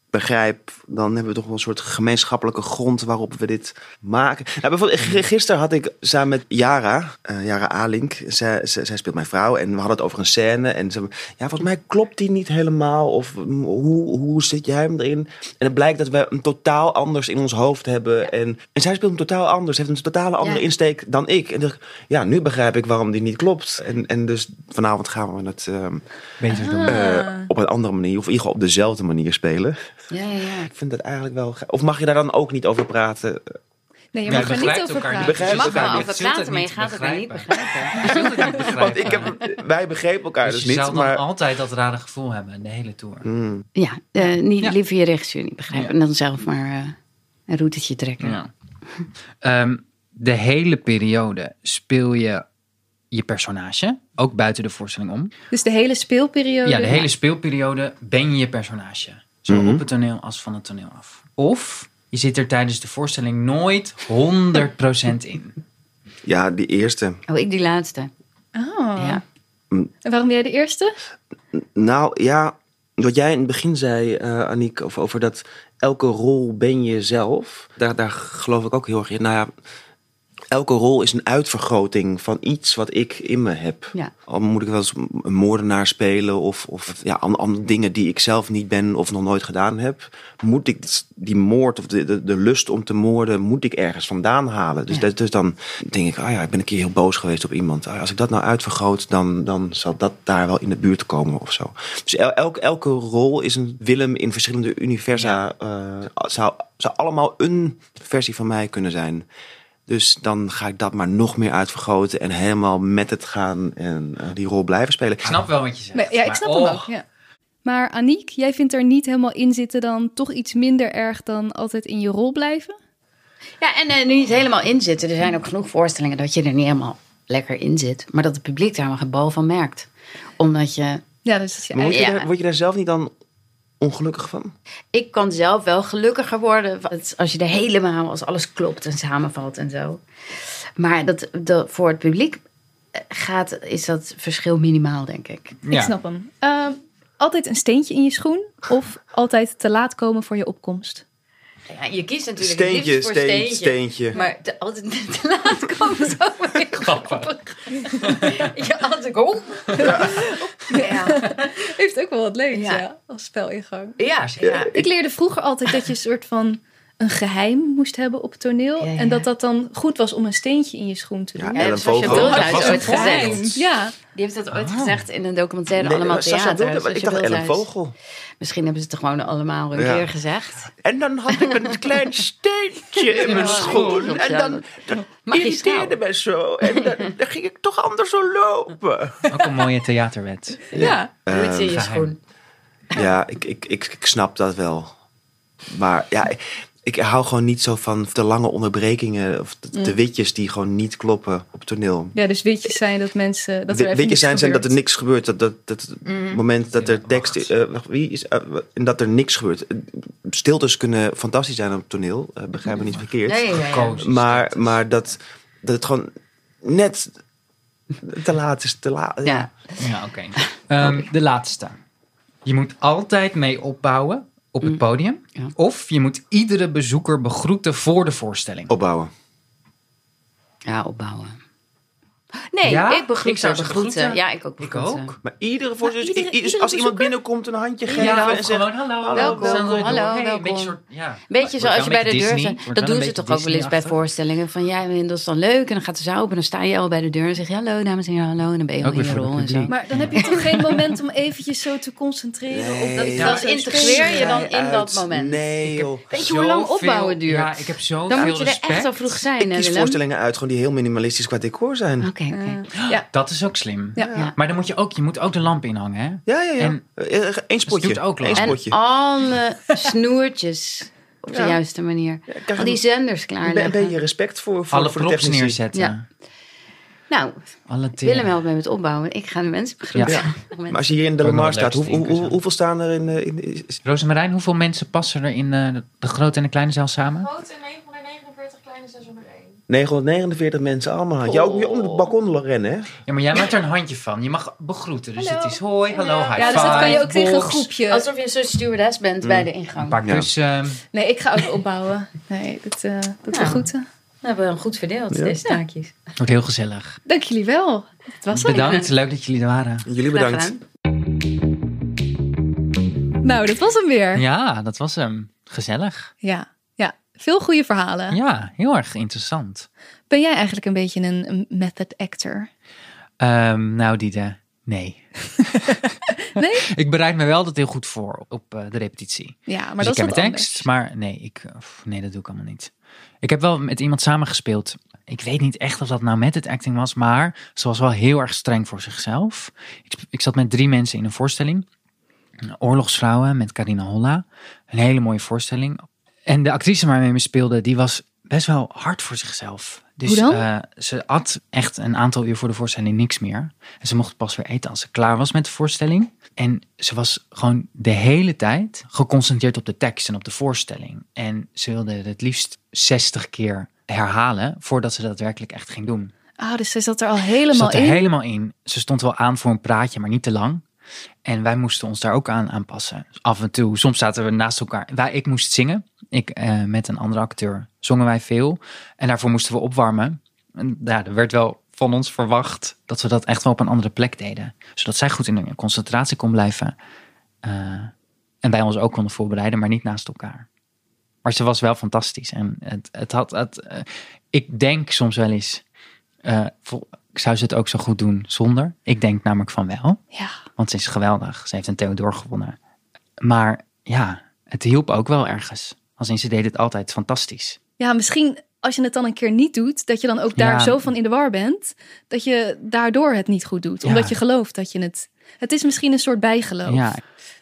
begrijp, dan hebben we toch wel een soort gemeenschappelijke grond waarop we dit maken. Nou, bijvoorbeeld, g- gisteren had ik samen met Yara, eh Yara Alink, zij, zij, zij speelt mijn vrouw, en we hadden het over een scène. En ze, ja, volgens mij klopt die niet helemaal. Of mm, hoe, hoe zit jij hem erin? En het blijkt dat we een totaal anders in ons hoofd hebben. En, en zij speelt hem totaal anders, heeft een totale andere Ja. insteek dan ik. En dacht, ja, nu begrijp ik waarom die niet klopt. En, en dus vanavond gaan we het ehm, Beter doen. eh, op een andere manier, of in ieder geval op dezelfde manier spelen. Ja, ja, ja. Ik vind dat eigenlijk wel. ge- Of mag je daar dan ook niet over praten? Nee, je Ja, mag je er niet over elkaar praten. niet. Begrijp Je mag elkaar wel niet. over Je het praten, maar je niet gaat elkaar niet begrijpen. Je het niet begrijpen. Want ik heb, wij begrepen elkaar dus dus, je niet. zou dan Maar altijd dat rare gevoel hebben, de hele tour. Hmm. Ja, eh, niet, Ja. liever je regisseur niet begrijpen. Ja. En dan zelf maar eh, een routetje trekken. Ja. Ehm, de hele periode speel je je personage, ook buiten de voorstelling om. Dus de hele speelperiode. Ja, de hele speelperiode ben je je personage. Zowel Mhm. op het toneel als van het toneel af. Of je zit er tijdens de voorstelling nooit 100% in. ja, die eerste. Oh, ik die laatste. Oh. Ja. En waarom jij de eerste? Nou ja, wat jij in het begin zei, eh Aniek, over, over dat elke rol ben je zelf. Daar, daar geloof ik ook heel erg in. Nou ja, elke rol is een uitvergroting van iets wat ik in me heb. Ja. Al moet ik wel eens een moordenaar spelen of, of ja, an- andere dingen die ik zelf niet ben of nog nooit gedaan heb. Moet ik die moord of de, de, de lust om te moorden, moet ik ergens vandaan halen. Dus, Ja. dat, dus dan denk ik, ah ja, ik ben een keer heel boos geweest op iemand. Ah, als ik dat nou uitvergroot, dan, dan zal dat daar wel in de buurt komen of zo. Dus el- elke, elke rol is een Willem in verschillende universa. eh, zou, zou allemaal een versie van mij kunnen zijn. Dus dan ga ik dat maar nog meer uitvergroten en helemaal met het gaan en eh, die rol blijven spelen. Ik snap wel wat je zegt. Nee, ja, ik maar snap oh, hem ook. Ja. Maar Aniek, jij vindt er niet helemaal in zitten dan toch iets minder erg dan altijd in je rol blijven? Ja, en eh, nu niet helemaal in zitten. Er zijn ook genoeg voorstellingen dat je er niet helemaal lekker in zit. Maar dat het publiek daar maar geen bal van merkt. Omdat je... Ja, dus dat is je word, Ja. daar, word je daar zelf niet dan ongelukkig van? Ik kan zelf wel gelukkiger worden als- als je er helemaal, als alles klopt en samenvalt en zo. Maar dat, dat voor het publiek eh, gaat, is dat verschil minimaal, denk ik. Ik snap hem. Ehm, altijd een steentje in je schoen of altijd te laat komen voor je opkomst? Ja, je kiest natuurlijk Steentje, voor steen- steentje. steentje. Maar te, altijd te laat komen zo. Grappig. Ja, als ik op. Ja. Heeft ook wel wat leuks, Ja. ja. als spelingang. Ja, ja. Ik leerde vroeger altijd dat je een soort van een geheim moest hebben op het toneel. Ja, ja. En dat dat dan goed was om een steentje in je schoen te Ja, doen. Ja, Ellen je Vogel. Bulthuis Dat was ooit een gezegd. Ja, Die heeft dat ooit gezegd in een documentaire Nee, Allemaal Theater. Wilde- maar ik dacht Ellen. Vogel. Misschien hebben ze het gewoon allemaal een Ja. keer gezegd. En dan had ik een klein steentje in mijn Ja, schoen. En ja. dan, dan irriteerde mij zo. En dan, dan ging ik toch anders zo lopen. Ook een mooie theaterwet. ja. Het in je schoen. Ja, ik, ik, ik, ik snap dat wel. Maar ja, ik, hou gewoon niet zo van de lange onderbrekingen. Of de, de witjes die gewoon niet kloppen op toneel. ja, dus witjes zijn dat mensen... Dat er even Witjes niks zijn, zijn dat er niks gebeurt. Dat, dat, dat het moment dat Ja, er tekst wacht. eh, wacht, wie is, eh, en dat er niks gebeurt. Stiltes kunnen fantastisch zijn op het toneel. eh, begrijp me niet verkeerd. Nee, ja, ja. Kozen, Maar, maar dat, dat het gewoon net te laat is. Te laat. Ja. Ja, oké. Ehm, de laatste. Je moet altijd mee opbouwen op het podium. Ja. Of je moet iedere bezoeker begroeten voor de voorstelling. Opbouwen. Ja, opbouwen. Nee, Ja? ik begroet Ik zou ze begroeten. begroeten. Ja, ik ook Ik begroeten. ook. Maar iedere voorzitter, i- iedere als iemand binnenkomt een handje geven Ja, en zegt... gewoon hallo. Welkom, hallo. Hey, welkom. Een beetje, soort, ja. Beetje zoals je bij de deur zit. Dat doen ze toch ook wel eens bij voorstellingen. Van ja, dat is dan leuk. En dan gaat de zaal op en dan sta je al bij de deur en zeg je hallo dames en heren, hallo. En dan ben je Ook al in je rol en zo. Maar dan heb je toch geen moment om eventjes zo te concentreren op dat integreer je dan in dat moment. Nee. Weet je hoe lang opbouwen duurt? Ja, ik heb zoveel Dan moet je er respect. echt al vroeg zijn, Ik hè, kies voorstellingen uit gewoon die heel minimalistisch qua decor zijn. Oké, ja. Dat is ook slim. Ja. Ja. Maar dan moet je ook, je moet ook de lamp inhangen, hè? Ja, ja, ja. En- Eh, eh, Eén spotje. doet ook. Eén En spotje. alle snoertjes op de Ja. juiste manier. Al die zenders be- een klaarleggen. beetje respect voor, voor, Alle voor de props neerzetten. Ja. Nou, Alle. Willem helpt mij met opbouwen. Ik ga de mensen begroeten. Ja. Maar als je hier in de Lamar staat, hoe, hoe, hoe- hoeveel staan er in... eh, in is- Rosemarijn, hoeveel mensen passen er in eh, de grote en de kleine zaal samen? Grote 949, kleine 601. 949 mensen allemaal. Jij ook weer om het balkon rennen, hè? Ja, maar jij maakt er een handje van. Je mag begroeten. Dus het is hoi, hallo, high Ja, dus dat kan je ook tegen een groepje. Alsof je een soort stewardess bent bij de Een ingang. paar Ja. kussen. Nee, ik ga ook opbouwen. Nee, dat, eh dat Ja. we groeten. We hebben hem goed verdeeld, Ja. deze taakjes. Wordt heel gezellig. Dank jullie wel. Het was. Bedankt, leuk dat jullie er waren. Jullie bedankt. Nou, dat was hem weer. Ja, dat was hem. Gezellig. Ja, ja. Veel goede verhalen. Ja, heel erg interessant. Ben jij eigenlijk een beetje een, method actor? Ehm, nou, Diede, nee. Nee? ik bereid me wel altijd heel goed voor op eh, de repetitie. Ja, maar dus dat ik is een tekst, maar nee, ik, nee, dat doe ik allemaal niet. Ik heb wel met iemand samengespeeld. Ik weet niet echt of dat nou met het acting was, maar ze was wel heel erg streng voor zichzelf. Ik, ik zat met drie mensen in een voorstelling. Oorlogsvrouwen met Carina Holla. Een hele mooie voorstelling. En de actrice waarmee we speelde, die was best wel hard voor zichzelf. Dus Hoe dan? eh, ze at echt een aantal uur voor de voorstelling niks meer. En ze mocht pas weer eten als ze klaar was met de voorstelling. En ze was gewoon de hele tijd geconcentreerd op de tekst en op de voorstelling. En ze wilde het liefst 60 keer herhalen voordat ze dat daadwerkelijk echt ging doen. Ah, dus zij zat er al Ze helemaal zat er in. helemaal in. Ze stond wel aan voor een praatje, maar niet te lang. En wij moesten ons daar ook aan aanpassen. Af en toe, soms zaten we naast elkaar. Wij, ik moest zingen. Ik eh, met een andere acteur zongen wij veel. En daarvoor moesten we opwarmen. En ja, er werd wel van ons verwacht dat we dat echt wel op een andere plek deden. Zodat zij goed in de concentratie kon blijven. Eh, en wij ons ook konden voorbereiden, maar niet naast elkaar. Maar ze was wel fantastisch. En het, het had, het, eh, ik denk soms wel eens, vol- zou ze het ook zo goed doen zonder? Ik denk namelijk van wel. Ja, Want ze is geweldig. Ze heeft een Theodor gewonnen. Maar ja, het hielp ook wel ergens. Als in ze deed het altijd fantastisch. ja, misschien als je het dan een keer niet doet, dat je dan ook daar Ja. zo van in de war bent, dat je daardoor het niet goed doet. Ja. Omdat je gelooft dat je het... Het is misschien een soort bijgeloof. Ja.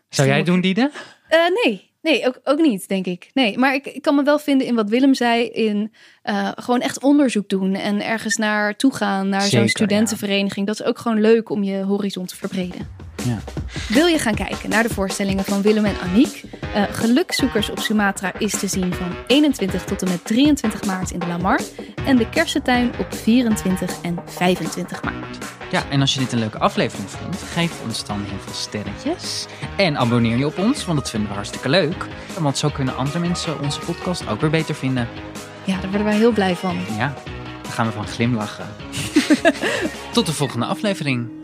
Zou jij doen, Diede? Eh, nee, nee ook, ook niet, denk ik. Nee, maar ik, ik kan me wel vinden in wat Willem zei, in eh, gewoon echt onderzoek doen en ergens naartoe gaan, naar zo'n studentenvereniging. Dat is ook gewoon leuk om je horizon te verbreden. Ja. Wil je gaan kijken naar de voorstellingen van Willem en Aniek? Eh Gelukzoekers op Sumatra is te zien van 21 tot en met 23 maart in de Lamar. En de Kersentuin op 24 en 25 maart. Ja, en als je dit een leuke aflevering vond, geef ons dan heel veel sterretjes. En abonneer je op ons, want dat vinden we hartstikke leuk. Want zo kunnen andere mensen onze podcast ook weer beter vinden. Ja, daar worden wij heel blij van. Ja, daar gaan we van glimlachen. Tot de volgende aflevering.